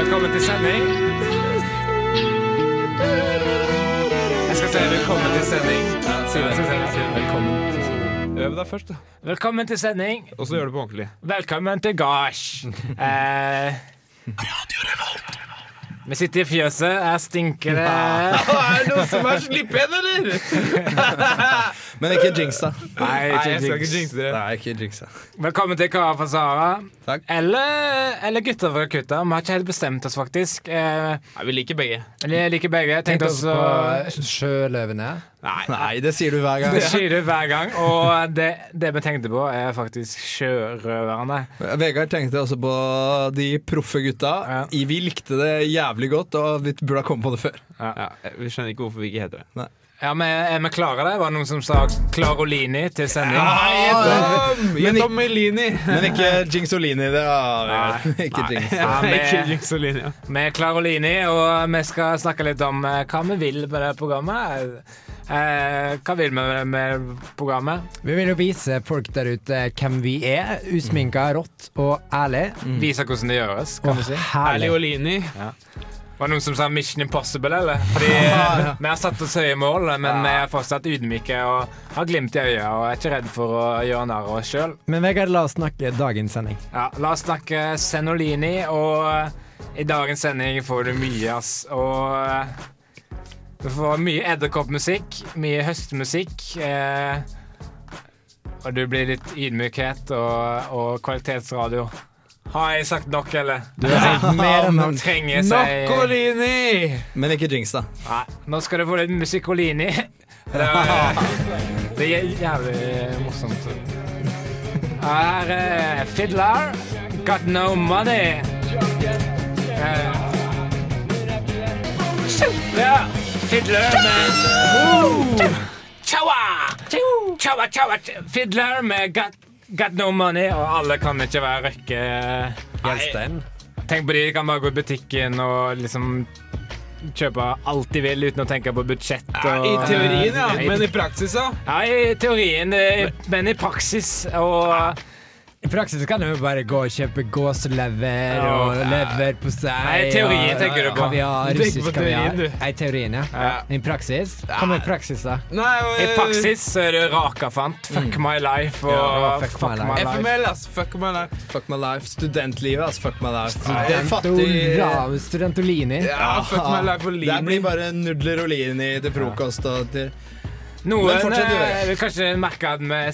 Velkommen til sending. Jeg skal si velkommen til sending. Velkommen. Øv deg først, da. Velkommen til sending. Og så gjør du på ordentlig. Velkommen til gards. Eh, vi sitter i fjøset. jeg stinker det. er det noen som har slippet, eller? Men ikke jinx, da. Nei, Nei, jeg skal ikke ikke jinx. jinxe jeg Nei, ikke jinx, da. Velkommen til Kara fra Sara. Takk. Eller, eller gutter fra Kutta. Vi har ikke helt bestemt oss, faktisk. Eh, Nei, vi liker begge. Vi liker begge. Tenkte også på sjøløvene. Nei, Nei, det sier du hver gang. Det sier du hver gang, og det, det vi tenkte på, er faktisk sjørøverne. Vegard tenkte også på de proffe gutta. Ja. Vi likte det jævlig godt, og vi burde ha kommet på det før. ja, vi skjønner ikke hvorfor vi ikke heter det. Ja, men Er vi klare der? Var det noen som sa Clarolini til sending? Gjett om Melini! Men ikke Jingsolini. Det var ikke Jingsolini. Ja, vi- Ikke jinx. Vi er Clarolini, og vi skal snakke litt om eh, hva vi vil med det programmet. Eh, hva vil vi med, med programmet? Vi vil jo vise folk der ute hvem vi er. Usminka, rått og ærlig. Vise hvordan det gjøres, kan du si. Erlig og Lini. Var det noen som sa Mission Impossible, eller? Fordi vi har satt oss høye mål, men vi er fortsatt ydmyke og har glimt i øyet og er ikke redd for å gjøre narr av oss sjøl. Men Vegard, la oss snakke dagens sending. Ja, la oss snakke Senolini, og i dagens sending får du mye, ass. Og du får mye edderkoppmusikk, mye høstmusikk. Eh, og du blir litt ydmykhet og, og kvalitetsradio. Har jeg sagt nok, eller? Du har sagt mer enn han. trenger seg Noccolini! Men ikke jinx, da. Nei, nå skal du få litt musikolini. Det er, det er jævlig morsomt. Her er Fiddler, Got No Money. Eh, Ja, Fiddler med Woo! Chowa! Chowa, chowa, Fiddler med got, got No Money, og alle kan ikke være Røkke. Gjelstein. Tenk på de, de kan bare gå i butikken og liksom kjøpe alt de vil uten å tenke på budsjett. Ja, Og, I teorien, ja. Men i praksis, da? ja, i teorien, men i praksis og I praksis kan du jo bare gå og kjøpe gåselever Ja. og leverpostei. Nei, teorien tenker du på. Kaviar, russisk på teorien, kaviar. du. Nei, teorien, ja. Ja. I praksis? Hva med praksis, da? Nei, I praksis så er det Rakafant, Fuck My Life og Ja, Fuck, Fuck My My Life. FML, ass. Fuck my life. Fuck my life. Studentlivet, ass. Fuck my life. Studentolini. Studentolini. Ja, fuck my life og Det blir bare nudler og lini til frokost og til Noen Men fortsett, du, eh, vil kanskje merke at vi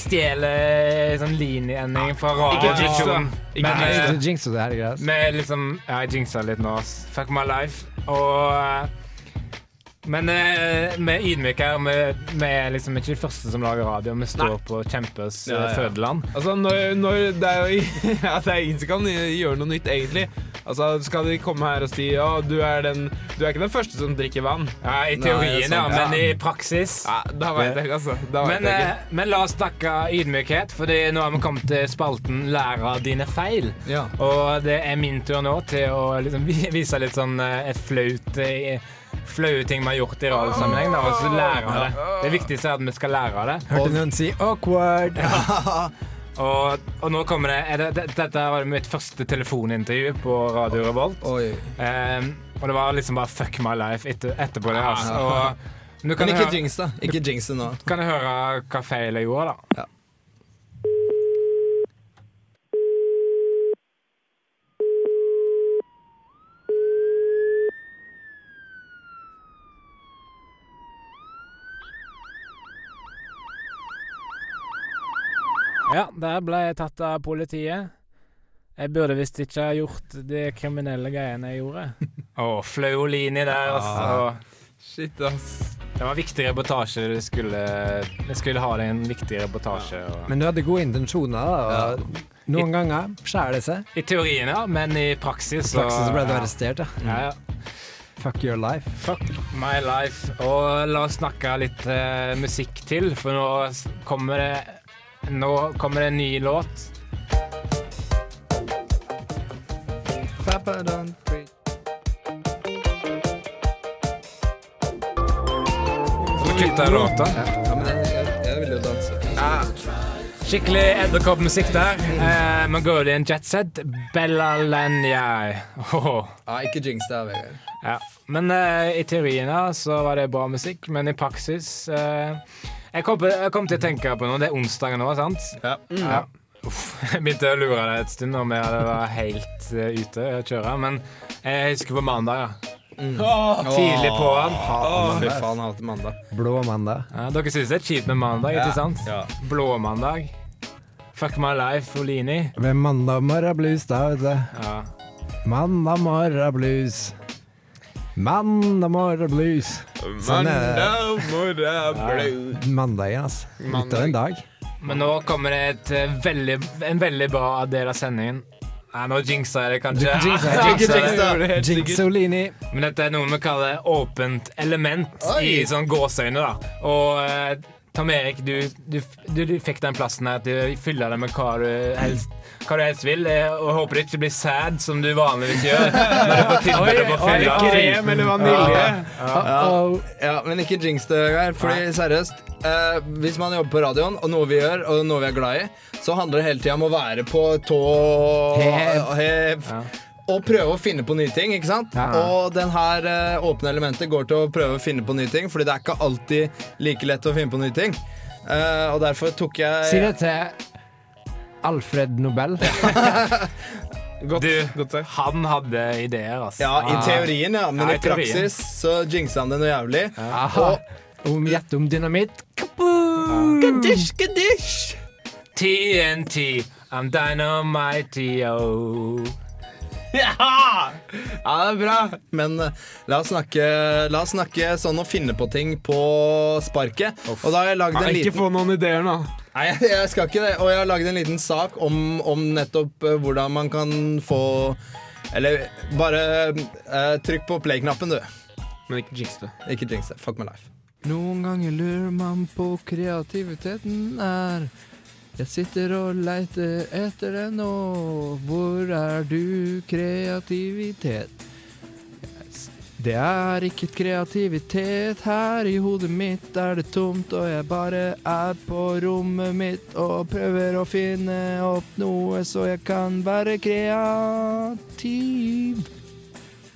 stjeler sånn linjeending fra Ikke jinx, da. Ikke Men jinx, eh, Du jinxer det her, greit. med liksom Ja, jeg jinxa litt nå, ass. Fuck My Life. Og eh, Men eh, vi er ydmyke her. Vi, vi er liksom ikke de første som lager radio. Vi står på kjempes eh, Ja, ja. fødeland. Altså, når, når det er jo at det ingen som kan gjøre noe nytt, egentlig. Altså, Skal de komme her og si ja, du er, den, du er ikke den første som drikker vann? Ja, I teorien, Nei, sånn. ja, men i praksis Ja, Da veit jeg altså. Da vet men, jeg eh, ikke. men la oss snakke ydmykhet, for nå har vi kommet til spalten 'Lær av dine feil'. Ja. Og det er min tur nå til å liksom vise litt sånn eh, et flaut eh, Flaue ting vi har gjort i radiosammenheng. Og så lære av det. Det viktigste er at vi skal lære av det. Hørte noen si 'awkward'? Og, og nå kommer det, er det, det Dette var mitt første telefonintervju på Radio Revolt. Ehm, og det var liksom bare 'fuck my life' etter, etterpå det. Altså. Og kan Men ikke jinx, da. Ikke jinx det nå. kan jeg høre hva feil jeg gjorde, da. Ja. Ja, der ble jeg tatt av politiet. Jeg burde visst ikke ha gjort de kriminelle greiene jeg gjorde. Å, Flaulini der, altså. Shit, ass. Det var en viktig reportasje. Det skulle, vi skulle ha det en viktig reportasje. Og, Men du hadde gode intensjoner, Og... Ja. Noen ganger skjærer det seg. I teorien, ja, men i praksis I praksis så ble du ja. arrestert, ja. Ja, ja. Fuck your life. Fuck my life. Og la oss snakke litt eh, musikk til, for nå kommer det Nå kommer det en ny låt. Så kutter jeg låta. Ja, men jeg, jeg, jeg vil jo danse. Skikkelig edderkoppmusikk der. Eh, Mongolian Jetset, Bella Lanyai. Oh. Ja, ikke jinx der, Vegard. Ja. Men eh, i teorien da, så var det bra musikk, men i praksis eh, jeg, kom på, jeg kom til å tenke på noe. Det er onsdag nå, sant? Ja. Ja. Uff, jeg begynte å lure deg et stund om jeg var helt eh, ute å kjøre. Men jeg husker på mandag, ja. Tidlig på han. Fy faen, jeg hater mandag. Blå mandag. Ja, dere syns det er kjipt med mandag, ikke sant? Ja. Blå mandag. Fuck my life, Olini. Med mandag morgenblues, da, vet du. Ja. Mandag morgenblues. Mandag. Sånn er det. Mandag morgen blue. mandagen, altså. Litt av en dag. Men nå kommer det et eh, veldig, en veldig bra del av sendingen. Nei, nå jinxa jeg det kanskje. Jinxa. Jinxolini. Men dette er noe vi kaller åpent element i sånn gåseøyne, da. Og eh, Tom Erik, du, du, du, du fikk den plassen her til å fylle deg med hva du helst, hva du helst vil. eh, Og håper det ikke blir sad, som du vanligvis gjør. Når du får tilbud om å fylle Krem eller vanilje. Ja, ja, Ja, men ikke jinx det, Vegard. Fordi seriøst, eh, hvis man jobber på radioen, og noe vi gjør, og noe vi er glad i, så handler det hele tida om å være på tå Hev. hev. Og prøve å finne på nye ting, ikke sant? Ja. Og den her eh, åpne elementet går til å prøve å finne på nye ting, fordi det er ikke alltid like lett å finne på nye ting. Eh, og derfor tok jeg Si det til Alfred Nobel. Godt, Du, godt sagt. han hadde ideer, altså. Ja, i teorien, ja, men Ja, i i praksis så jinxa han det noe jævlig. Aha. Om gjett om dynamitt. Gaddish, gaddish. TNT, I'm dynamite, oh. Ja! ja, det er bra. Men eh, la, oss snakke, la oss snakke sånn og finne på ting på sparket. Og da har jeg lagd en liten ikke få noen ideer nå. Nei, jeg skal ikke det. Og jeg har lagd en liten sak om, om nettopp eh, hvordan man kan få Eller bare uh, trykk på play-knappen, du. Men ikke jinx det. Ikke jinx det. Fuck my life. Noen ganger lurer man på kreativiteten er. Jeg sitter og leiter etter det nå. Hvor er du, kreativitet? Det er ikke kreativitet her i hodet mitt, er det tomt, og jeg bare er på rommet mitt og prøver å finne opp noe så jeg kan være kreativ.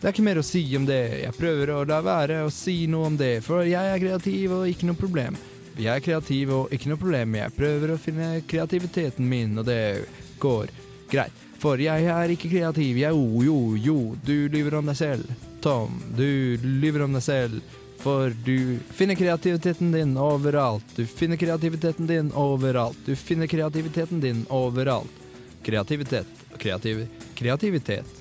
Det er ikke mer å si om det, jeg prøver å la være å si noe om det, for jeg er kreativ og ikke noe problem. Jeg er kreativ og ikke noe problem, jeg prøver å finne kreativiteten min, og det går greit. For jeg er ikke kreativ, jeg jo, jo, jo, du lyver om deg selv. Tom, du lyver om deg selv. For du finner kreativiteten din overalt. Du finner kreativiteten din overalt. Du finner kreativiteten din overalt. Kreativitet. Kreativ, kreativitet.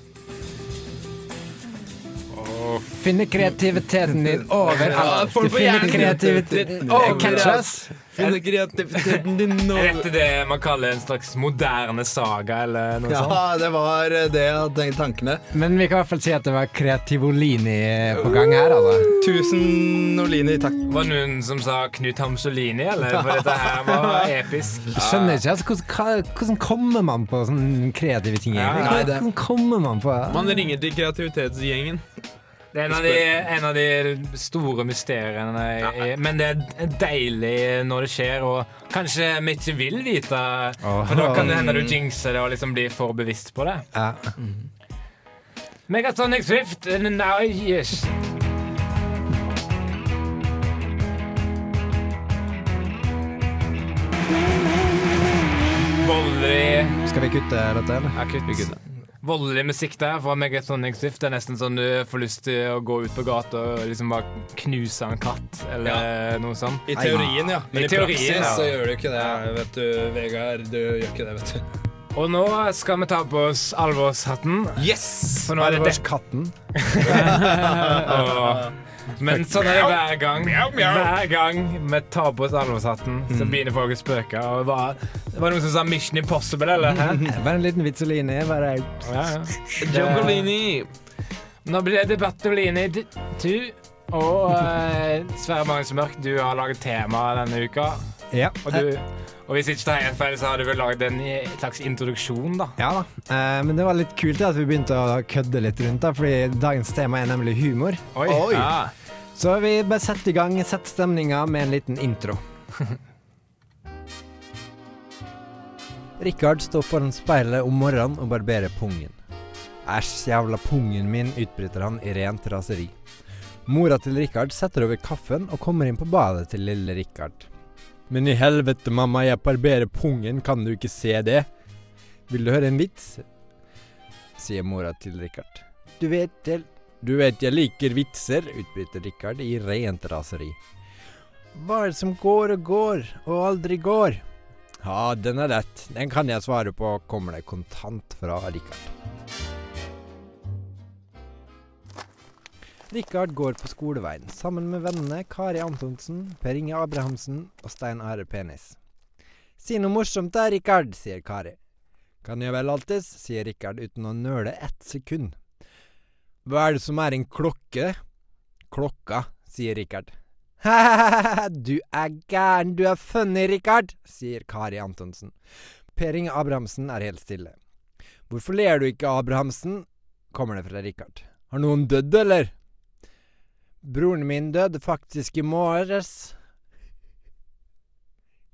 Finne kreativiteten din overalt. Du finner kreativiteten Å, Catch us. Finne kreativiteten din Er dette det man kaller en slags moderne saga, eller noe sånt? Ja, det var det jeg hadde tenkt tankene. Men vi kan i hvert fall si at det var Kreativolini på gang her, altså. Tusen Olini, takk. Var det noen som sa Knut Hamsolini, eller? For dette her var episk. Jeg skjønner ikke altså, hvordan, hvordan kommer man på sånne kreative ting? egentlig? Hvordan kommer man på Man ringer til kreativitetsgjengen. Det er en av de, en av de store mysteriene. i- Men det er deilig når det skjer, og kanskje vi ikke vil vite. For da kan det hende du jinxer det og liksom blir for bevisst på det. Ja. Megatonic Swift, now yes. Voldelig Skal vi kutte dette, eller? Ja, kutt. Voldelig musikk der fra Megatonic Swift. Det er nesten sånn du får lyst til å gå ut på gata og liksom bare knuse en katt, eller noe sånt. I teorien, ja. Men I i, teorien, praksis ja. så gjør du ikke det, vet du, Vegard. Du gjør ikke det, vet du. Og nå skal vi ta på oss alvorshatten. Yes! For nå er det det. Men sånn er det hver gang. Hver gang vi tar på oss alvorshatten, Mm. så begynner folk å spøke. Og var, det var noen som sa Mission Impossible, eller? Hæ? Bare en liten vitsoline. Bare Ja, ja. Jungolini. Nå blir det Bertolini 2. Og eh, Sverre Magnus Mørk, du har laget tema denne uka. Ja. Og, du, og hvis ikke tar helt feil, så har du vel lagd en slags introduksjon, da. Ja da. Eh, men det var litt kult at vi begynte å kødde litt rundt, da, fordi dagens tema er nemlig humor. Oi. Oi. Ja. Så vi bare setter i gang, setter stemninga med en liten intro. Rikard står foran speilet om morgenen og barberer pungen. Æsj, jævla pungen min, utbryter han i rent raseri. Mora til Rikard setter over kaffen og kommer inn på badet til lille Rikard. Men i helvete, mamma, jeg barberer pungen, kan du ikke se det? Vil du høre en vits? sier mora til Rikard. Du vet jeg, du vet jeg liker vitser, utbryter Rikard i rent raseri. Hva er det som går og går, og aldri går? Ja, den er lett. Den kan jeg svare på, kommer det kontant fra Rikard. Rikard går på skoleveien sammen med vennene Kari Antonsen, Per Inge Abrahamsen og Stein Are Penis. Si noe morsomt da, Rikard, sier Kari. Kan jeg vel alltids, sier Rikard uten å nøle ett sekund. Hva er det som er en klokke? Klokka, sier Rikard. Hahaha, du er gæren, du er funny, Rikard, sier Kari Antonsen. Per Inge Abrahamsen er helt stille. Hvorfor ler du ikke, Abrahamsen? kommer det fra Rikard. Har noen dødd, eller? Broren min døde faktisk i morges,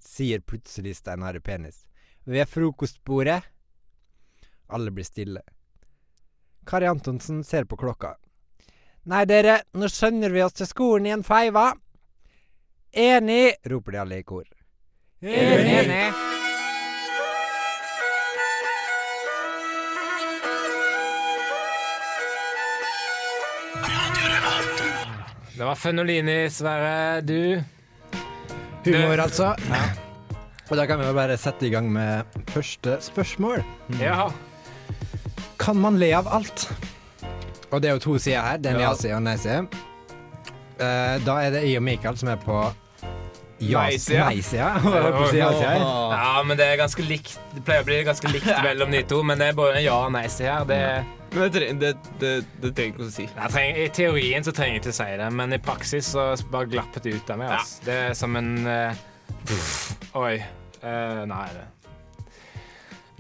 sier plutselig Stein Are Penis. Ved frokostbordet. Alle blir stille. Kari Antonsen ser på klokka. Nei, dere, nå skjønner vi oss til skolen i en feiva. Enig, roper de alle i kor. Enig. Det var Fennolini, Sverre. Du Humor, altså. Og da kan vi bare sette i gang med første spørsmål. Ja. Kan man le av alt? Og det er jo to sider her. Det er en Ja. ja-side og en nei-side. Uh, da er det jeg og Mikael som er på ja- og ja-sida ja, men det er ganske likt. Det pleier å bli ganske likt mellom de to, men det er både en ja og nei-side her. Det, Men det, treng, det, det, det trenger ikke å si. jeg trenger, I teorien så trenger jeg ikke å si det, men i praksis så bare glappet det ut av meg. Altså. Det er som en uh, Oi. Uh, nei, det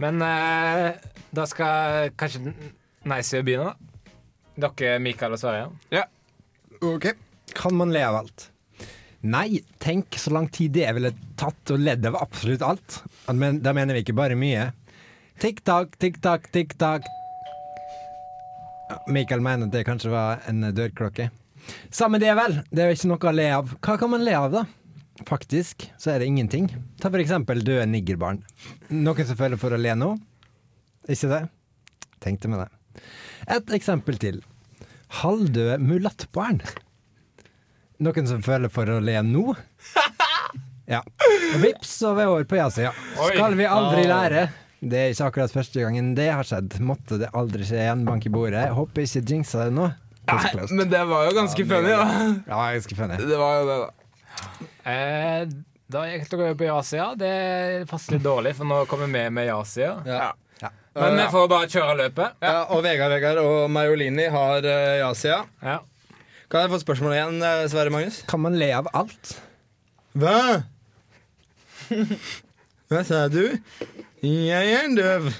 Men uh, da skal kanskje nei-sida begynne, da. Dere, Mikael og Sverre. Ok. Kan man le av alt? Nei, tenk så lang tid det ville tatt å ledde av absolutt alt. Men da mener vi ikke bare mye. Tikk-takk, tikk-takk, tikk-takk. Ja, Mikael mener at det kanskje var en dørklokke. Samme det, vel. Det er jo ikke noe å le av. Hva kan man le av, da? Faktisk så er det ingenting. Ta for eksempel døde niggerbarn. Noen som føler for å le nå? Ikke det? Tenkte med det. Et eksempel til. Halvdøde mulattbarn. Noen som føler for å le nå? Ja. Vips, så er vi over på ja-sida. Skal vi aldri lære? Det er ikke akkurat første gangen det har skjedd. Måtte det aldri skje igjen. Bank i bordet. Jeg håper ikke jinxa det nå. Nei. Men det var jo ganske funny, da. Ja, ganske funny. Det var jo det, da. Eh, da gikk dere på ja-sida. Det passer litt dårlig, for nå kommer vi med ja-sida. Ja. Men vi får bare kjøre løpet. Ja, og Vegard Vegard og Maiolini har uh, ja-sida. Ja. Kan jeg få spørsmål igjen, eh, Sverre Magnus? Kan man le av alt? Hva? Hva sa du? Jeg er døv.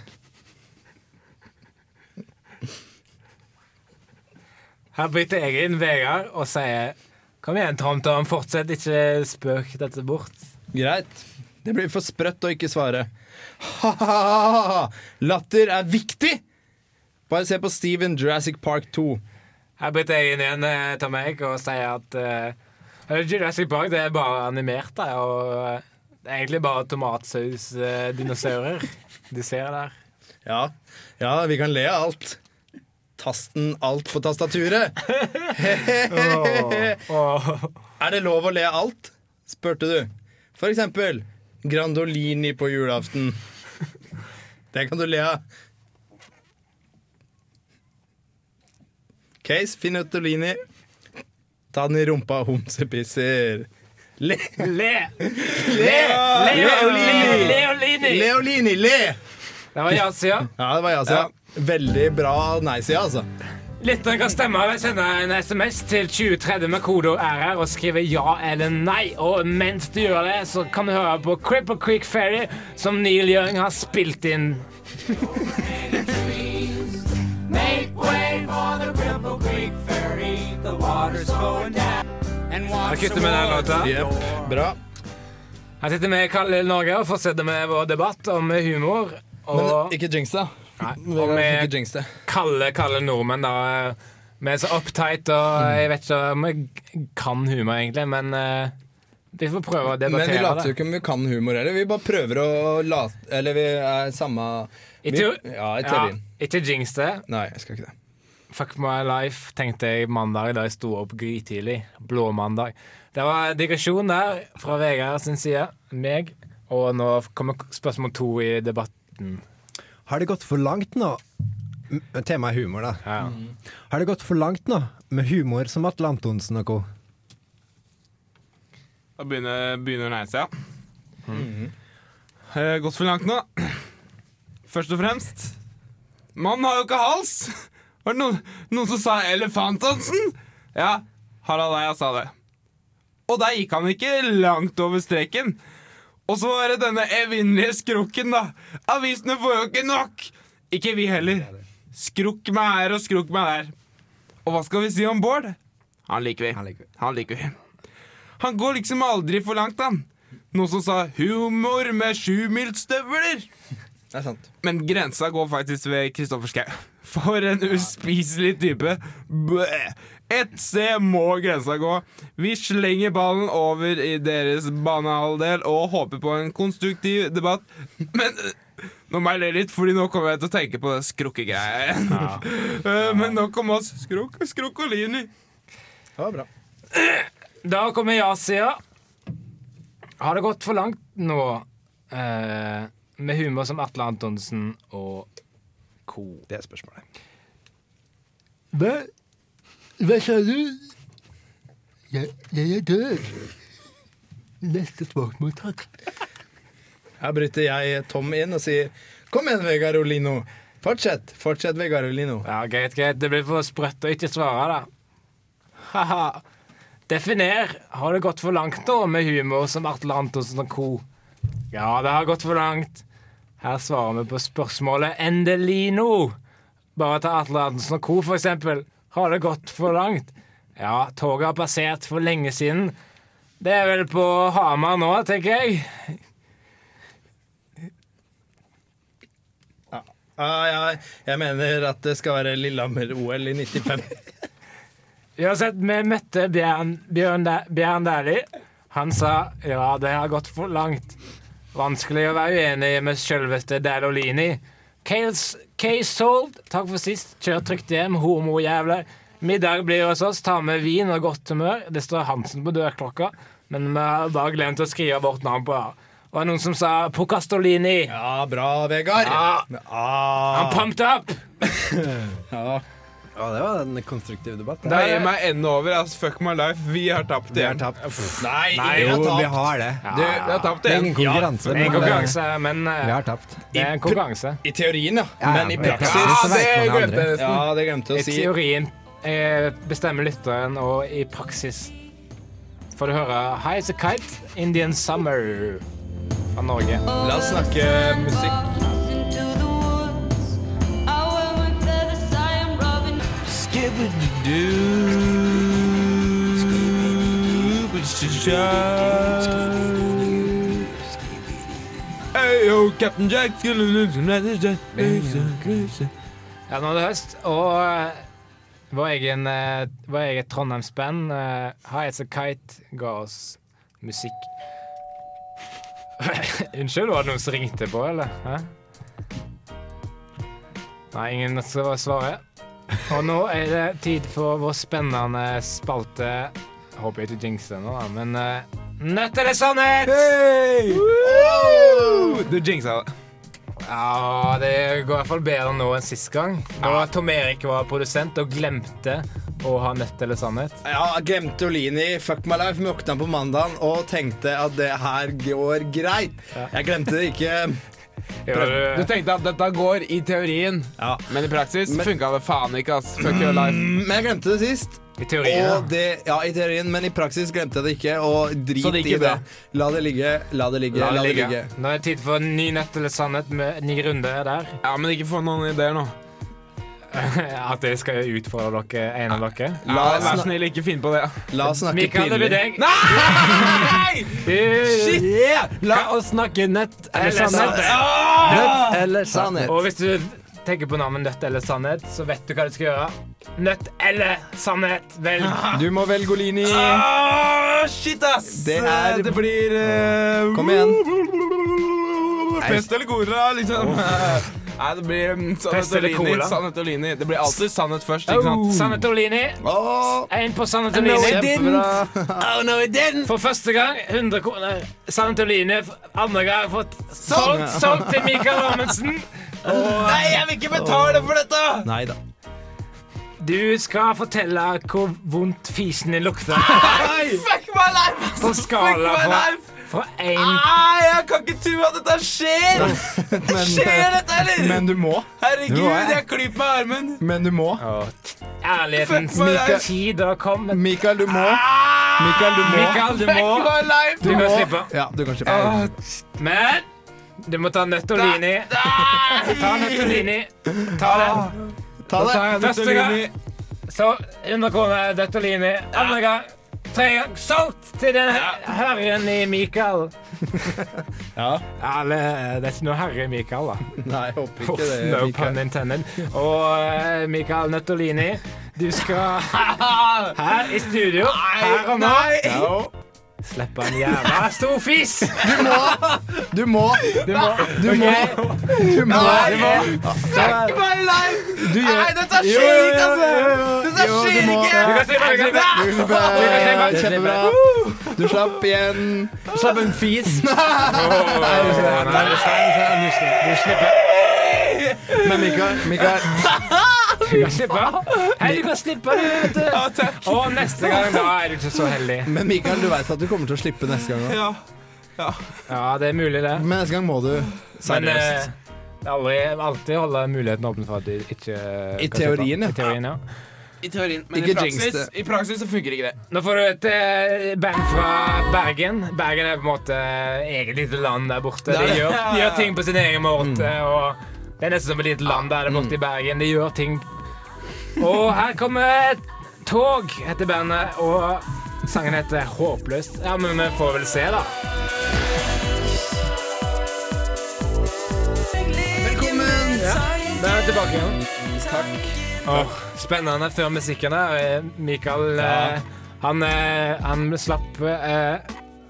Her bryter jeg inn Vegard og sier Kom igjen, TomTom, fortsett, ikke spøk dette bort. Greit. Det blir for sprøtt å ikke svare. Ha-ha-ha! Latter er viktig! Bare se på Steven Jurassic Park 2. Her bryter jeg inn igjen Tom til meg og sier at uh, Jurassic Park det er bare animert, da, og eh, det er egentlig bare tomatsaus-dinosaurer de ser der. Ja. ja, vi kan le av alt. Tasten alt på tastaturet. Åh. Er det lov å le av alt? spurte du. For eksempel Grandolini på julaften. Det kan du le av. Case Finotolini. Ta den i rumpa, homsepisser. Le. Le! Le! Leolini! Leolini! Leolini, le! Det var ja-sida. Ja, det var ja-sida. Veldig bra nei-sida, altså. Lytteren kan stemme ved å sende en SMS til 2030 med kodeord RR og skrive ja eller nei. Og mens du gjør det, så kan du høre på Cripple Creek Ferry, som Neil Young har spilt inn. Da kutter med den låta. Yep. Bra. Her sitter vi i Kalde Norge og fortsetter med vår debatt om humor. Men ikke jinx det. Og vi kaller det. kalde nordmenn, da. Vi er så uptight, og jeg vet ikke om vi kan humor, egentlig, men eh, vi får prøve å debattere. Men vi later jo ikke om vi kan humor heller. Vi bare prøver å late Eller vi er samme vi, Ja, i Ja, ikke jinx det. Nei, jeg skal ikke det. Fuck my life, tenkte jeg mandag da jeg sto opp grytidlig. Blåmandag. Det var digresjon der fra Vegard sin side. Meg. Og nå kommer spørsmål to i debatten. Har det gått for langt nå? Temaet er humor, da. Ja. Har det gått for langt nå med humor som Atle Antonsen og co.? Da begynner, begynner Neise, ja. Mm. gått for langt nå. Først og fremst Mannen har jo ikke hals! Var det noen, noen som sa Elefantansen? Ja, Harald Eia sa det. Og der gikk han ikke langt over streken. Og så var det denne evinnelige skrukken, da. Avisene får jo ikke nok! Ikke vi heller. Skrukk meg her og skrukk meg der. Og hva skal vi si om Bård? Han liker vi. Han liker vi. Han liker vi. Han går liksom aldri for langt, han. Noen som sa 'humor med sjumilsstøvler'. Det er sant. Men grensa går faktisk ved Kristoffer Schau. For en uspiselig type. Bæ. Ett sted må grensa gå. Vi slenger ballen over i deres banehalvdel og håper på en konstruktiv debatt. Men nå må jeg le litt, Fordi nå kommer jeg til å tenke på det skrukkegreia igjen. ja. Men nok om oss. Skrukk, skrukkolini. Det var bra. Da kommer ja-sida. Har det gått for langt nå eh, med humor som Atle Antonsen og co.? Det er spørsmålet. Hva, hva sa du? Jeg, jeg er død. Neste spørsmål, takk. Her bryter jeg Tom inn og sier Kom igjen, Vegard Olino. Fortsett. Fortsett, Vegard Olino. Ja, greit, greit. Det blir for sprøtt å ikke svare, da. Haha. Definer. Har det gått for langt nå med humor som Atle Antonsen og co.? Ja, det har gått for langt. Her svarer vi på spørsmålet Endelino. Bare ta Atle Antonsen og co., for eksempel. Har det gått for langt? Ja, toget har passert for lenge siden. Det er vel på Hamar nå, tenker jeg. Ah, ja, jeg mener at det skal være Lillehammer-OL i 95. Uansett, vi møtte Bjørn, Bjørn, Bjørn Dæhlie. Han sa ja, det har gått for langt. Vanskelig å være uenig med selveste Dalolini. K-Sold, takk for sist. Kjør trygt hjem, homojævler. Middag blir hos oss. Ta med vin og godt humør. Det står Hansen på dørklokka, men vi har bare glemt å skrive vårt navn på det var noen som sa Pocastolini. Ja, bra, Vegard. Ja, Ah, I'm pumped up! ja. Ja, det var en konstruktiv debatt. Det gir meg enden over. Altså, Fuck my life. Vi har tapt Vi har igjen. tapt. Nei, Nei, Jo, har vi har det. Du, vi har tapt Det er igjen. konkurranse. Det er en konkurranse, men eh, Vi har tapt. det er en konkurranse. I teorien, ja. Ja, Men i praksis praksis det glemte jeg. Ja, det glemte å si. I teorien eh, bestemmer lytteren, og i praksis får du høre High as a Kite, Indian Summer fra Norge. La oss snakke musikk. Captain Jack Ja, nå er det høst, og eh, vår egen, eh, vår eget Trondheimsband, uh, High as a Kite, ga oss musikk. Unnskyld, var det noen som ringte på, eller? Hæ? Nei, ingen som svarer. Og nå er det tid for vår spennende spalte. Håper jeg ikke jinxer det nå, da, men uh, Nødt eller sannhet! Du jinxa det. Ja, det går i hvert fall bedre nå enn sist gang. Da Tom Erik var produsent og glemte å ha nødt eller sannhet. Ja, jeg glemte Olini Fuck my life. Våkna på mandagen og tenkte at det her går greit. Jeg glemte det ikke. Du tenkte at dette går i teorien, Ja. men i praksis Men- funka det faen ikke. ass Fuck your life. Mm, Men jeg glemte det sist. I teorien. Og det, ja, i teorien, men i praksis glemte jeg det ikke. Og drit Så det gikk i det. La det ligge, la det ligge, La det ligge. Nå er det tid for en ny nett eller sannhet med ny runde der. Ja, men ikke få noen ideer nå. at jeg skal utfordre dere, en av dere. La, oss vær snill, ikke finn på det. La oss snakke Mikael, det blir deg. Nei! Shit! Yeah! La oss snakke nøtt eller sannhet. Nøtt eller sannhet. Og hvis du tenker på navnet nøtt eller sannhet, så vet du hva du skal gjøre. Nøtt eller sannhet. Velg. Du må velge Olini. Ah, shit, ass! Det er- det blir uh, Kom igjen. Pest eller cola, liksom. Nei, det blir um, Sanetolini. sannhet og eller lini. cola? Sannhet og lini. Det blir alltid sannhet først, ikke sant? Oh. Sanetolini. Én oh. På Sanetolini. No, it didn't. Oh, no, it didn't. For første gang 100 kroner. Sanetolini. Andre gang fått solgt, solgt til Mikael Amundsen. Nei, jeg vil ikke betale for dette! Neida. Du skal fortelle hvor vondt fisen din lukter. Fuck my life! På skala Fuck my fra, life! Fra én Nei, jeg kan ikke tro at dette skjer! Skjer dette, eller? Men du må. Herregud, Du må, jeg. jeg klyper meg i armen. Men du må. Ærlighetens Fuck tid har kommet. Mikael, du må. Mikael, du må. Mikael, du må. Du! Du kan slippe. Ja, du kan slippe. Ah, Men du må ta Nøttolini. Ta Nøttolini. Ta den. Ta det. Første gang så 100 kroner Nøttolini. Andre gang tre salt til den herren i Mikael. Ja. Eller, det er ikke noe herre i Mikael, da. Nei, jeg håper ikke det. no Mikael. pun intended. Og eh, Mikael Nøttolini, du skal her i studio, her og nå, Ja. slippe en jævla stor fis. Du må. Du må. Du må. Du må. Du må. Fuck my life! Du gjør Nei, dette skjer ikke, altså! Dette skjer du må. ikke! Du kan slippe, du kan slippe. Kjempebra. Du slapp igjen. Slapp en fis. Du slipper. Men Mikael, Mikael Du kan slippe. Hei, du kan slippe, du, vet du. Ja, takk. Og neste gang, da er du ikke så heldig. Men Mikael, du veit at du kommer til å slippe neste gang òg. Ja. Ja, det er mulig, det. Men neste gang må du. Men eh, Seriøst. det er aldri, alltid holde muligheten åpen for at de ikke I kan teorien, slippe. ja. I teorien, ja. I teorien, men Ikke i praksis, i praksis så funker ikke det. Nå får du et eh, band fra Bergen. Bergen er på en måte eget lite land der borte. De gjør, de gjør ting på sin egen måte. Og det er nesten som et lite land der borte i Bergen. De gjør ting Og her kommer Tog, heter bandet, og sangen heter Håpløst. Ja, men vi får vel se, da. Velkommen! Ja, Da er vi tilbake igjen. Takk. Oh, spennende før musikken her. Eh, Mikael, ja. han, eh, han slapp eh,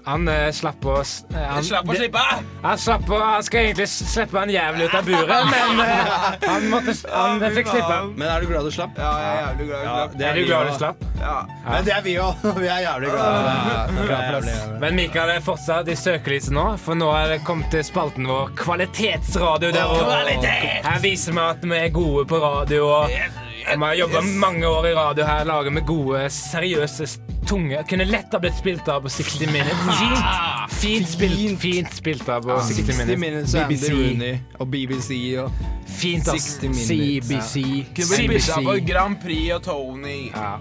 Han uh, slapp å han, Slapp å slippe! Han, slapp å, han skal egentlig slippe en jævel ut av buret, men uh, han, måtte, han ja, fikk slippe. Men er du glad du slapp? Ja, jeg er jævlig glad ja, det Er du glad du slapp? Ja. Men det er vi òg. Vi er jævlig glade. Ja, er jævlig. Men Mikael er fortsatt i søkelyset nå, for nå er det kommet til spalten vår Kvalitetsradio. Der hvor- Her viser vi at vi er gode på radio. Og vi har jobba mange år i radio her, laget med gode, seriøse, tunge Kunne lett ha blitt spilt av på 60 Minutes. Fint, fint, spilt, fint spilt av på 60 60 Minutes. BBC. Rooney og BBC og Fint, ass. 60 Minutes. CBC. Kunne blitt bytta på Grand Prix og Tony. Ja.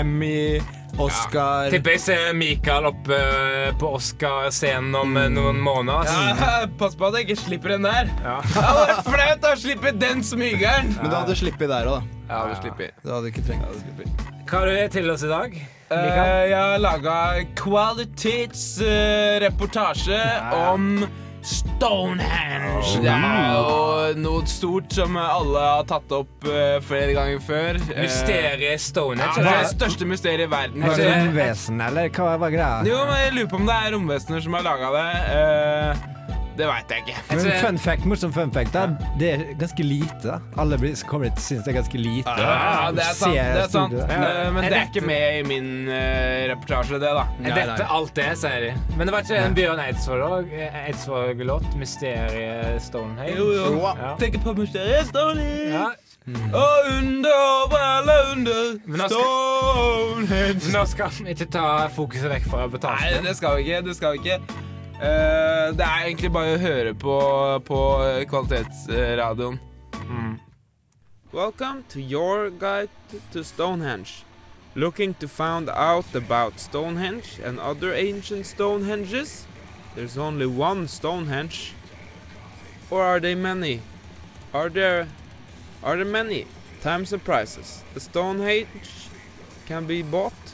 Emmy, Oscar Tipper jeg ser Mikael oppe eh, på Oscar-scenen om eh, noen måneder. Ja, pass på at jeg ikke slipper den der. Ja. Det hadde vært flaut å slippe den smygeren. Men du hadde sluppet der òg, da. Ja, du slipper. Du hadde ikke trengt Hva har du til oss i dag? Uh, jeg har laga kvalitetsreportasje om Stonehenge. Det er jo noe stort som alle har tatt opp uh, flere ganger før. Mysteriet Stonehenge. ja, det er det største mysteriet i verden. Var det romvesen, eller hva var greia? Jo, men Jeg lurer på om det er romvesener som har laga det. Eh, det veit jeg ikke. Men fun fact, morsom fun fact, da. Det er ganske lite. Alle blir, som kommer hit, syns det er ganske lite. Ja, det er sant. Det er sant. Eh, men Er det er ikke med i min eh, reportasje, det, da. Er dette alt det, sier de. Men det var ikke en Bjørn Eidsvåg- eh, Eidsvåg-låt? 'Mysteriet Stonehenge'? Jo, jo. Ja. Tenker på mysteriet Stonehenge. Ja. Og under, over alle under Men nå skal- Stonehenge. Nå skal vi ikke ta fokuset vekk fra Nei, det skal vi ikke. Det skal vi ikke. Eh, det er egentlig bare å høre på, på kvalitetsradioen. Mm. Welcome to your guide to Stonehenge. Looking to find out about Stonehenge and other ancient Stonehenges? There's only one Stonehenge. Or are they many? Are there are there many? Times and prices. The Stonehenge can be bought.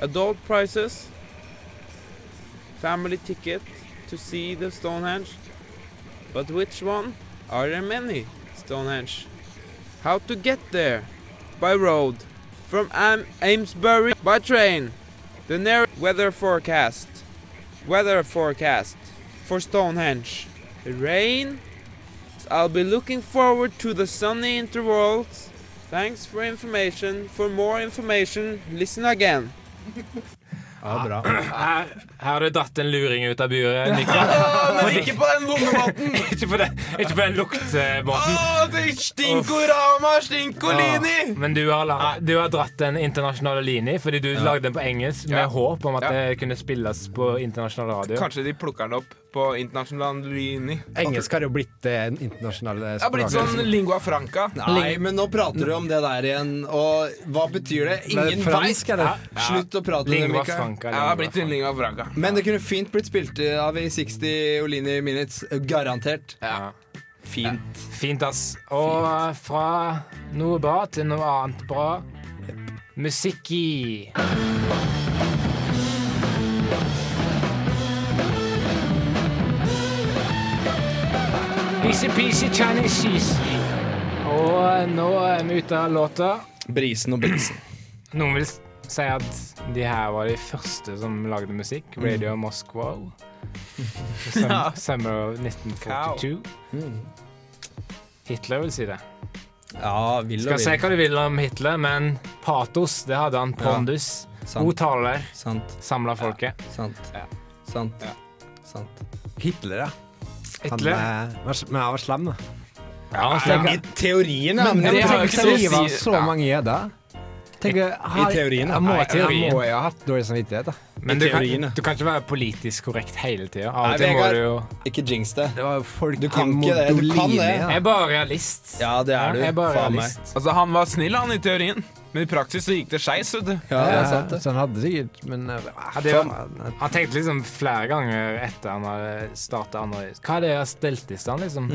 Adult prices. Family ticket to see the Stonehenge. But which one? Are there many Stonehenge? How to get there? By road. From Am- Amesbury by train. The near weather forecast. Weather forecast for Stonehenge. Rain. I'll be looking forward to the sunny intervals. Thanks for information. For more information, listen again. Ja, bra. Her, har du dratt en luring ut av buret, Mikkel. Men ikke på den vonde ikke, på den, ikke på den luktmåten. Er Stinkorama, Stinkolini! Men du har, du har dratt den internasjonale lini fordi du lagde den på engelsk med Ja. håp om at Ja. det kunne spilles på internasjonal radio. Kanskje de plukker den opp på internasjonal lini. Engelsk har jo blitt det internasjonale Det har blitt sånn lingua franca. Nei, men nå prater du om det der igjen, og hva betyr det? Ingen veit! Slutt å prate om det, Lingua Mikael. franca. Ja, det har lingua blitt en franca. lingua franca. Men det kunne fint blitt spilt av i 60 Olini Minutes. Garantert. Ja. Fint. Fint, ass. Og fra noe bra til noe annet bra. Musikk i. Easy-peasy Chinese cheese. Og nå er vi ute av låta. Brisen og brisen. Noen vil si at de her var de første som lagde musikk. Radio Moskva. Sum Summer of 1942. Hitler vil si det. Ja, vil Skal og si hva du vil om Hitler, men patos, det hadde han. Pondus. Ja, God taler. Samla folket. Sant. Ja. Sant. Ja. Sant. Hitler, ja. Hitler. eh, var, men han var slem, da. Ja, han I stemmer. teorien, ja. Men det det har Tenk ikke så å si- så mange jøder. Tenk, Han må, i teorien. Jeg må jo ha hatt dårlig samvittighet, da. Men du kan, du kan ikke være politisk korrekt hele tida. Av og til må du jo Ikke jinx det. Det var folk Du kan ikke det, du kan det. Jeg er bare realist. Ja, det er du. Jeg er bare Faen meg. Altså, han var snill, han, i teorien. Men i praksis så gikk det skeis. Ja, det. Så han hadde sikkert Men eh, det var- Han tenkte liksom flere ganger etter han hadde starta Analyse. Hva er det jeg har stelt i stand, liksom?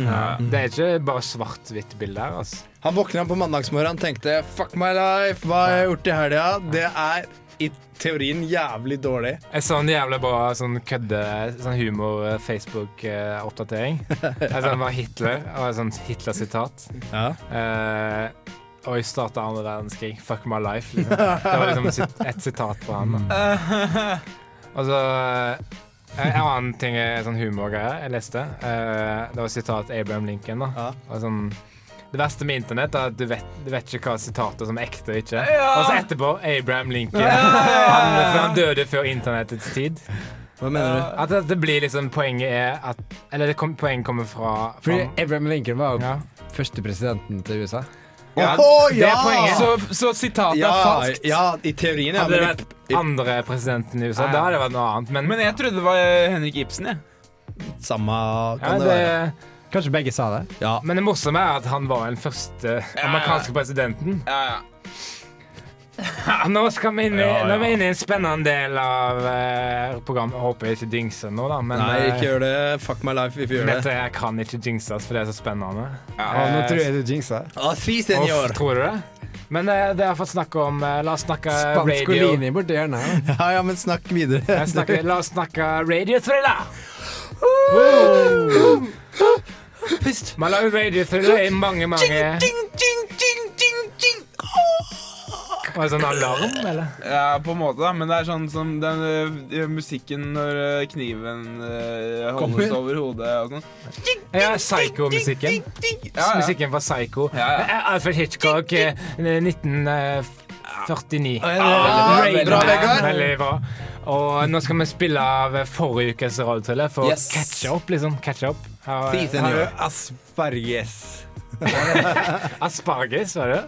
Det er ikke bare svart-hvitt bilde her, altså. Han våkna på mandagsmorgen og tenkte 'fuck my life', hva har jeg gjort i helga? Det er i teorien jævlig dårlig. En jævlig bra sånn kødde sånn humor-Facebook-oppdatering. sånn var Hitler, og et sånt Hitler-sitat. Ja. Eh, og jeg starta andre verdenskrig. Fuck my life. Liksom. Det var liksom et sitat fra han. Og så eh, En annen ting er sånn humorgreier jeg leste. Eh, det var sitat Abraham Lincoln. da og sånn, Det verste med internett er at du vet, du vet ikke hva sitatet som er ekte og ikke. Ja. Og så etterpå Abraham Lincoln. Han, for han døde før internettets tid. Hva mener du? At det, det blir liksom Poenget er at Eller det kom, poenget kommer fra, fra Fordi Abraham Lincoln var jo ja. første presidenten til USA. Ja, det er poenget. Så, så sitatet Ja, er falskt. ja, i teorien, ja. Hadde det vært andre presidenten i USA, da hadde det vært noe annet. Men, Men jeg trodde det var Henrik Ibsen, jeg. samme ja, kan det det, være. Kanskje begge sa det. Ja. men det morsomme er at han var den første amerikanske presidenten. Ja, ja. Ja, nå skal vi inn i, Ja, ja. nå er vi inne i en spennende del av eh, programmet. Håper jeg ikke dingser nå, da. Men Nei, eh, ikke gjør det. Fuck my life if you gjør det. jeg kan ikke jinxes, for det er så spennende. Og nå tror jeg du jinxer. Ah, si, Uff, Off, tror du det? Men eh, det har fått snakke om eh, La oss snakke radio. Borti hjørnet. ja. Ja, ja, men snakk videre. Snakker, la oss snakke radiothriller. Pust. Man lager radiothriller i mange, mange Var det sånn alarm, eller? Ja, på en måte, da. Men det er sånn som den uh, musikken når ø, kniven uh, holdes over hodet og sånn. Ja, Psycho-musikken. Ja, ja. Musikken fra Psycho. Ja, ja. Eh, Alfred Hitchcock, eh, 1949. veldig bra, Vegard. Veldig bra. Og nå skal vi spille av forrige ukes radiothriller for Yes. å catche opp, liksom. catch opp. Har- Si, senor. Asperges. Asparges, var det?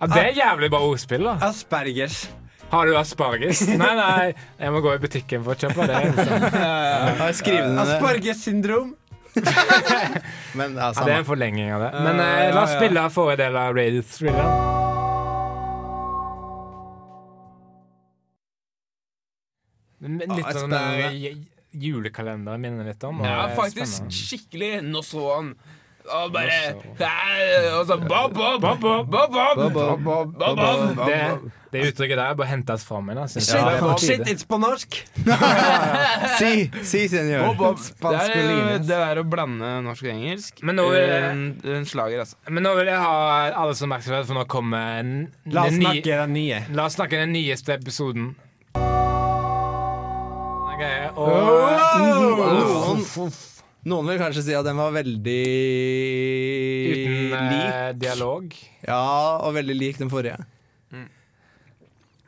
Ja, det er jævlig bra ordspill, da. Aspergers. Har du asparges? Nei, nei, jeg må gå i butikken for å kjøpe det. Liksom. Ja, Skriv det ned. Asperges-syndrom. Men ja, Ja, det er en forlenging av det. Men eh, la oss spille forrige del av Radio Thriller. Men Litt sånn spennende. eh, ju- julekalender minner litt om. Ja, er faktisk spennende. skikkelig. Nå så han Og bare Og så bob, bob, bob, bob, bob, bob, bob, bob. Det, det uttrykket der bør hentes fram igjen. Altså. Shit, Det er shit, it's på norsk! Si, si, senor. Bob, bob. Det er å blande norsk og engelsk. Men nå er en, en slager, altså. Men nå vil jeg ha alles oppmerksomhet, for nå kommer La oss snakke den nye. La oss snakke den nyeste episoden. Og Noen, noen vil kanskje si at den var veldig uten eh, lik. dialog. Ja, og veldig lik den forrige.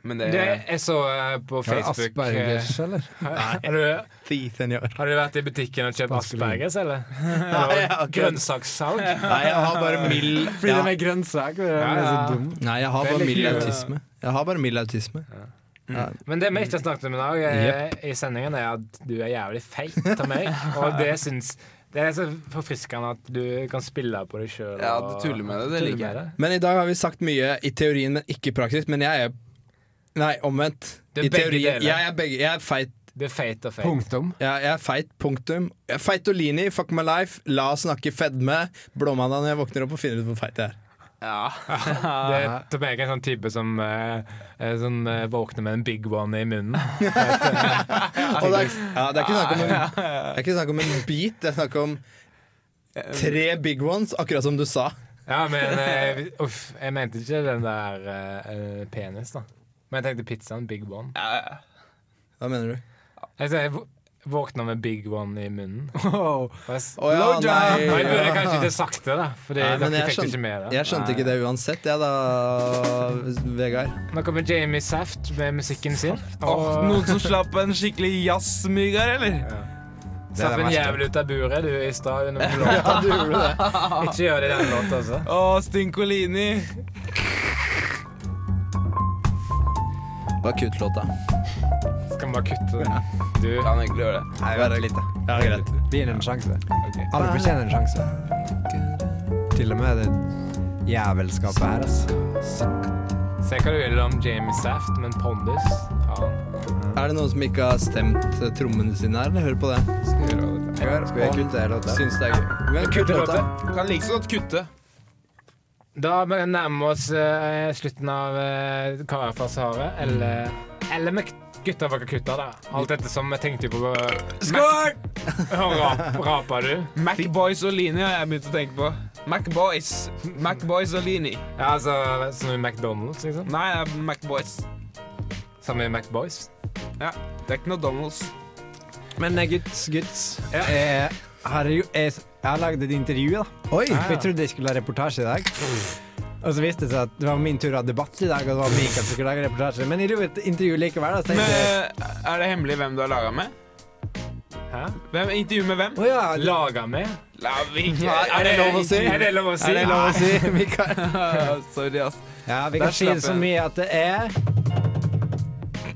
Men det, Det jeg så eh, på Facebook eh, Aspergers, eller? har, du, har du vært i butikken og kjøpt Aspergers, eller? Nei, jeg har Grønnsakssalg? Nei, jeg har bare mild Fordi ja. de er grønnsak. Ja, er så ja. Nei, jeg har bare mild autisme. Jeg har bare mild autisme. Men det vi ikke har snakket om i dag yep. i sendingen, er at du er jævlig feit av meg. Og det syns Det er så forfriskende at du kan spille på deg sjøl. Ja, du tuller med det. Det liker jeg. Men i dag har vi sagt mye i teorien, men ikke i praksis. Men jeg er Nei, omvendt. Er I teorien. Jeg er begge. Jeg er feit. Det er feit og feit. Punktum. Ja, jeg er feit, punktum. Feitolini, fuck my life. La oss snakke fedme. Blåmandag når jeg våkner opp og finner ut hvor feit jeg er. Ja. Det er til meg en sånn type som, eh, eh, som eh, våkner med en big one i munnen. Og det er, ja, det er ikke snakk om en, det er ikke snakk om en bit, det er snakk om tre big ones, akkurat som du sa. Ja, men uff, jeg mente ikke den der eh, eh, penis, da. Men jeg tenkte pizzaen. Big one. Hva mener du? Jeg, sier, jeg vå- våkner med big one i munnen. Oh. Nei, Å ja, Og jeg burde nei. kanskje ikke sagt det, da. Fordi Nei, dere jeg fikk det skjønte- ikke med det. Jeg skjønte ikke det uansett, jeg da, Vegard. Nå kommer Jamie Saft med musikken sin. Og noen som slapp en skikkelig jazzmygg her, eller? slapp en jævel ut av buret du i stad. Ja, du gjorde det. Ikke gjør det i den låta, altså. Å, Stinkolini. Bare kutt låta. Skal vi bare kutte den? Du, Kan egentlig gjøre det. Nei, vent litt, da. Ja, greit. Gi den en sjanse. Alle fortjener en sjanse. Til og med det jævelskapet her, altså. se hva du vil om Jamie Saft, men Pondus ja. Er det noen som ikke har stemt eh, trommene sine her, eller hører på det? Skal vi kutte låta? Syns det er gøy. Men Kutte låta. Kan like så godt kutte. Da nærmer vi oss uh, slutten av uh, Kara fra Sahara, eller, eller gutta fra Calcutta, da. Alt dette som jeg tenkte på Skål! Rap, Raper du? Macboys og Lini har jeg begynt å tenke på. Macboys. Macboys og Lini. Ja, altså som i McDonald's, liksom? Nei, det er Macboys. Som i Macboys? Ja, det er ikke noe Donalds. Men guts, guts ja. eh, Jeg har, jo, jeg, jeg har lagd et intervju, da. Oi! Jeg trodde jeg skulle ha reportasje i dag. Og så viste det seg at det var min tur å ha debatt i dag, og det var Mikael som skulle lage reportasje. Men jeg gjorde et intervju likevel. Da, så Men er det hemmelig hvem du har laga med? Hæ? Hvem, intervju med hvem? Oh, ja, Laga med? La vi ikke er det lov å si? Er det lov å si? Er det lov å si, Mikael? Sorry, ass. ja, vi Der kan si det så mye at det er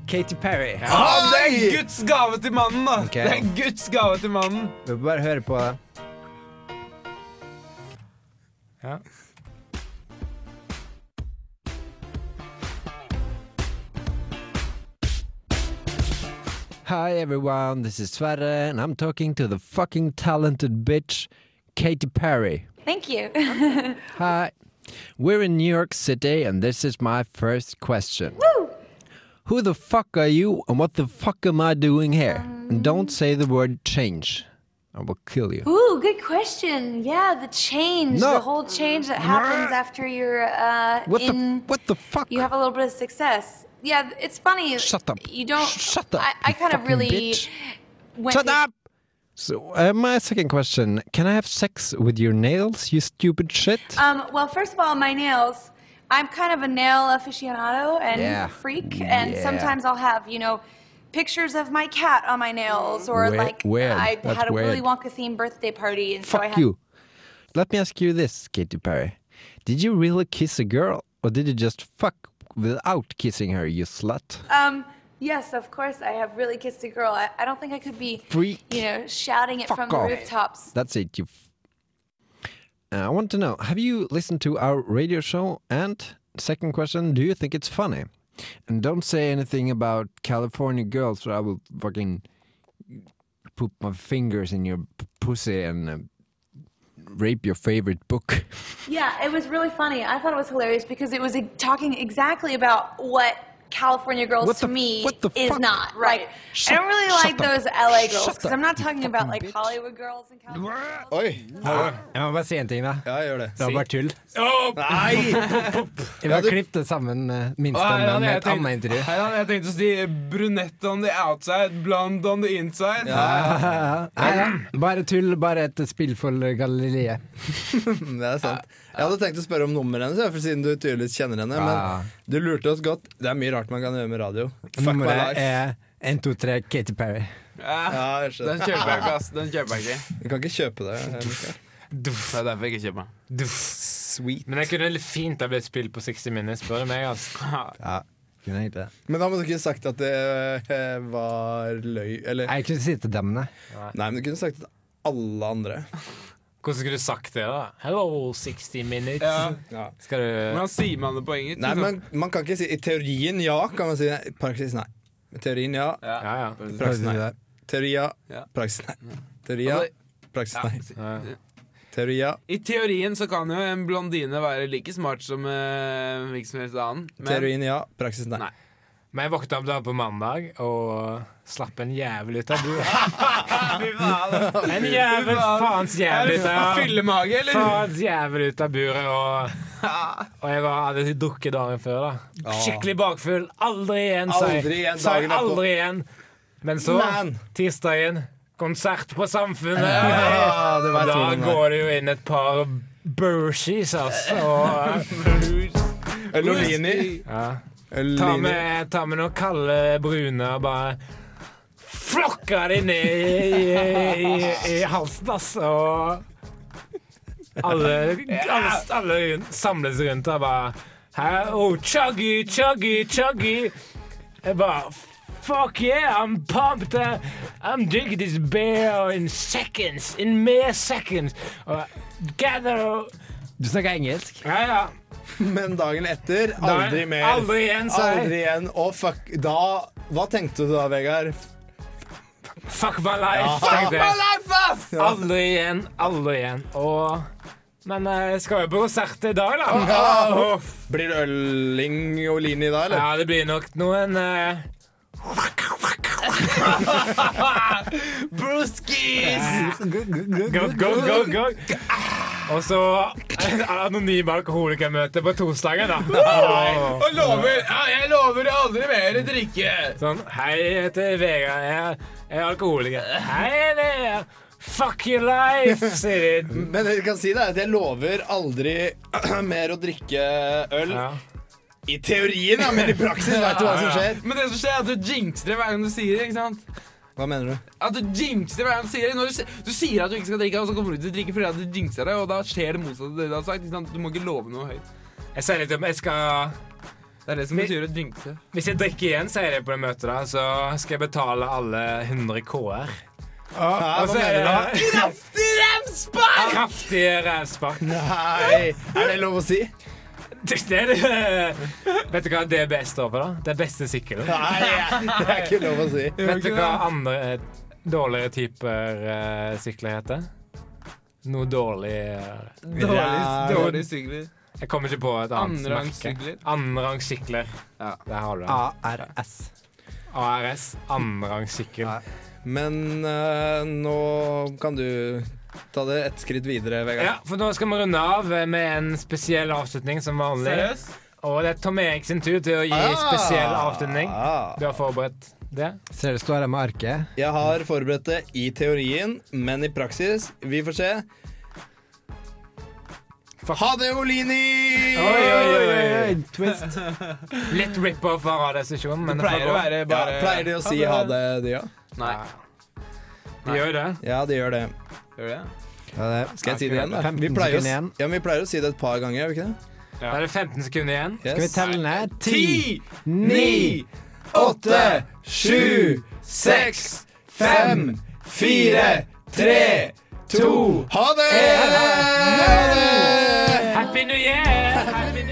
Katy Perry. Ah, det er Guds gave til mannen, da! Okay. Det er Guds gave til mannen. Vi får bare høre på det. Ja. Hi everyone, this is Sverre, and I'm talking to the fucking talented bitch, Katy Perry. Thank you. Hi. We're in New York City, and this is my first question. Who the fuck are you, and what the fuck am I doing here? And don't say the word change. I will kill you. Ooh, good question. Yeah, the change, No. the whole change that happens after you're uh, What the what the fuck? you have a little bit of success. Yeah, it's funny. Shut up. You don't. Shut up, I, I kind of really bitch. went. Shut to- up! So, uh, my second question: Can I have sex with your nails, you stupid shit? Um, well, first of all, my nails. I'm kind of a nail aficionado and Yeah. freak, and Yeah. sometimes I'll have, you know, pictures of my cat on my nails, or Weird- like weird. I That's had a Willy weird. Wonka themed birthday party, and so I Fuck had you. Let me ask you this, Katy Perry: Did you really kiss a girl, or did you just fuck without kissing her, you slut? Um, yes, of course, I have really kissed a girl. I, I don't think I could be, Freak. you know, shouting it Fuck from the rooftops. That's it. You. F- Uh, I want to know: Have you listened to our radio show? And second question: Do you think it's funny? And don't say anything about California girls, or I will fucking put my fingers in your pussy and uh, rape your favorite book. Yeah, it was really funny. I thought it was hilarious because it was talking exactly about what California girls What to the- me what the is fuck? not. Right. Like, Shut- I don't really like the, those LA girls because I'm not talking about like bitch. Hollywood girls and California. Oi! Jeg må bare si en ting, da. Ja, gjør det. Det var bare tull. Nei! Vi har klippet sammen ah, Å, her stemme hadde med et annet intervju. her ja, jeg tenkte å si brunette on the outside, blond on the inside. Ja, ja. Bare tull, bare et spill for galleriet. Det er sant. Jeg hadde tenkt å spørre om nummeret hennes, for siden du tydeligvis kjenner henne. Ja. Men du lurte oss godt. Det er mye rart man kan gjøre med radio. Fuck Nummeret er 123 Katy Perry. Ja, den kjøper jeg ikke, ass. Den kjøper jeg ikke. Du kan ikke kjøpe det. Duff. Det er derfor jeg ikke kjøper den. Sweet. Men det kunne fint ha blitt spilt på 60 Minutes, spør du meg. Altså. Ja, kunne egentlig det. Men da må du ikke sagt at det eh, var løy Eller Jeg kunne si til dem, nei. Nei, men du kunne sagt det til alle andre. Hvordan skulle du sagt det, da? Hello, 60 Minutes. Ja. Ja. Skal du Hvordan sier man det på engelsk? Nei, liksom? men man kan ikke si I teorien ja, kan man si. I praksis nei. I teorien ja, ja. Ja, ja. praksis nei. Teori ja, praksis nei. Teori ja, praksis nei. ja. Teori ja, I teorien så kan jo en blondine være like smart som uh, hvilken som helst annen. Men teorien ja, praksis nei. Nei. Men jeg våkna opp da på mandag og slapp en jævel ut av buret. En jævel faens jævel ut av fyllemage, eller? Faens jævel ut av buret, og, og jeg var, hadde drukket dagen før. da Skikkelig bakfull. Aldri igjen, sa jeg. Aldri igjen Sa jeg aldri igjen. Men så, tirsdagen, konsert på Samfunnet. Ja, da går det jo inn et par Bershies, altså. Og, Lolini. ja. Ta med, ta med noen kalde brune og bare Flokka de ned i, i, i, i halsen, altså. Og alle, alle, alle samles rundt og bare Her, oh, chuggy, chuggy, chuggy. Jeg bare Fuck yeah, I'm pumped. uh, I'm drinking this beer in seconds. In mere seconds. Gather Du snakker engelsk? Ja, ja. Men dagen etter, aldri mer. Aldri igjen, sa jeg. Aldri igjen. Og fuck. Da Hva tenkte du da, Vegard? Fuck my life. Ja. tenkte jeg. life, ass! Aldri igjen, aldri igjen. Og Men jeg skal jo på konsert i dag, da. Ja. Og, Blir det øling og Lini dag, eller? ja, det blir nok noen uh, Bruskis! Go, go, go, go. Og så anonyme alkoholikermøte på torsdagen, da. Og, lover ja, Jeg lover aldri mer drikke! sånn Hei, jeg heter Vegard. Jeg, jeg er alkoholiker. Hei, Vegard. Fuck your life, sier de. Men det du kan si er at jeg lover aldri mer å drikke øl. Ja. I teorien, ja, men i praksis vet du hva som skjer. Men det som skjer, er at du jinxer det hver gang du sier det. ikke sant? Hva mener du? At du jinxer hva han sier. Når du, du sier at du ikke skal drikke, og så kommer du til å drikke fordi at du jinxer det, og da skjer det motsatte av det du har sagt. sant? Du må ikke love noe høyt. Jeg sier litt om jeg skal Det er det som betyr å jinxe. Hvis jeg drikker igjen, sier jeg på det møtet, da, så skal jeg betale alle 100 K-er. Hva Og så mener er du? da Kraftig revspark! Kraftig rævspark. Nei, er det lov å si? Det er det. Vet du hva DBS står for, da? Det er beste sykkelen. Nei, det er ikke lov å si. Vet du hva andre eh, dårligere typer uh, sykler heter? Noe dårlig eh, Dårlig, dårlig sykler. Jeg kommer ikke på et annet merke. Andrangssykler. Andrangssykler. Ja. Der har du den. ARS. ARS. Andrangssykkel. Men uh, nå kan du ta det et skritt videre, Vegard. Ja, for nå skal vi runde av med en spesiell avslutning som vanlig. Seriøst? Og det er Tom Erik sin tur til å gi spesiell avslutning. Ah. Du har forberedt det? Ser du står her med arket? Jeg har forberedt det i teorien, men i praksis Vi får se. Ha det, Olini! Oi, oi, oi. Twist. Litt rip-off av radiosesjonen, men Det pleier å være Ja, pleier de å si ha det, de òg? Nei. De gjør det. Ja, de gjør det. Gjør det? Ja, det. Skal jeg si det igjen? da? 15 Vi pleier, å, sekunder igjen. s- ja, men vi pleier å si det et par ganger, gjør vi ikke det? Da er det 15 sekunder igjen. Yes. Skal vi telle ned? Ti, ni, åtte, sju, seks, fem, fire, tre, to Ha det! Ha det! Happy New Year! Happy New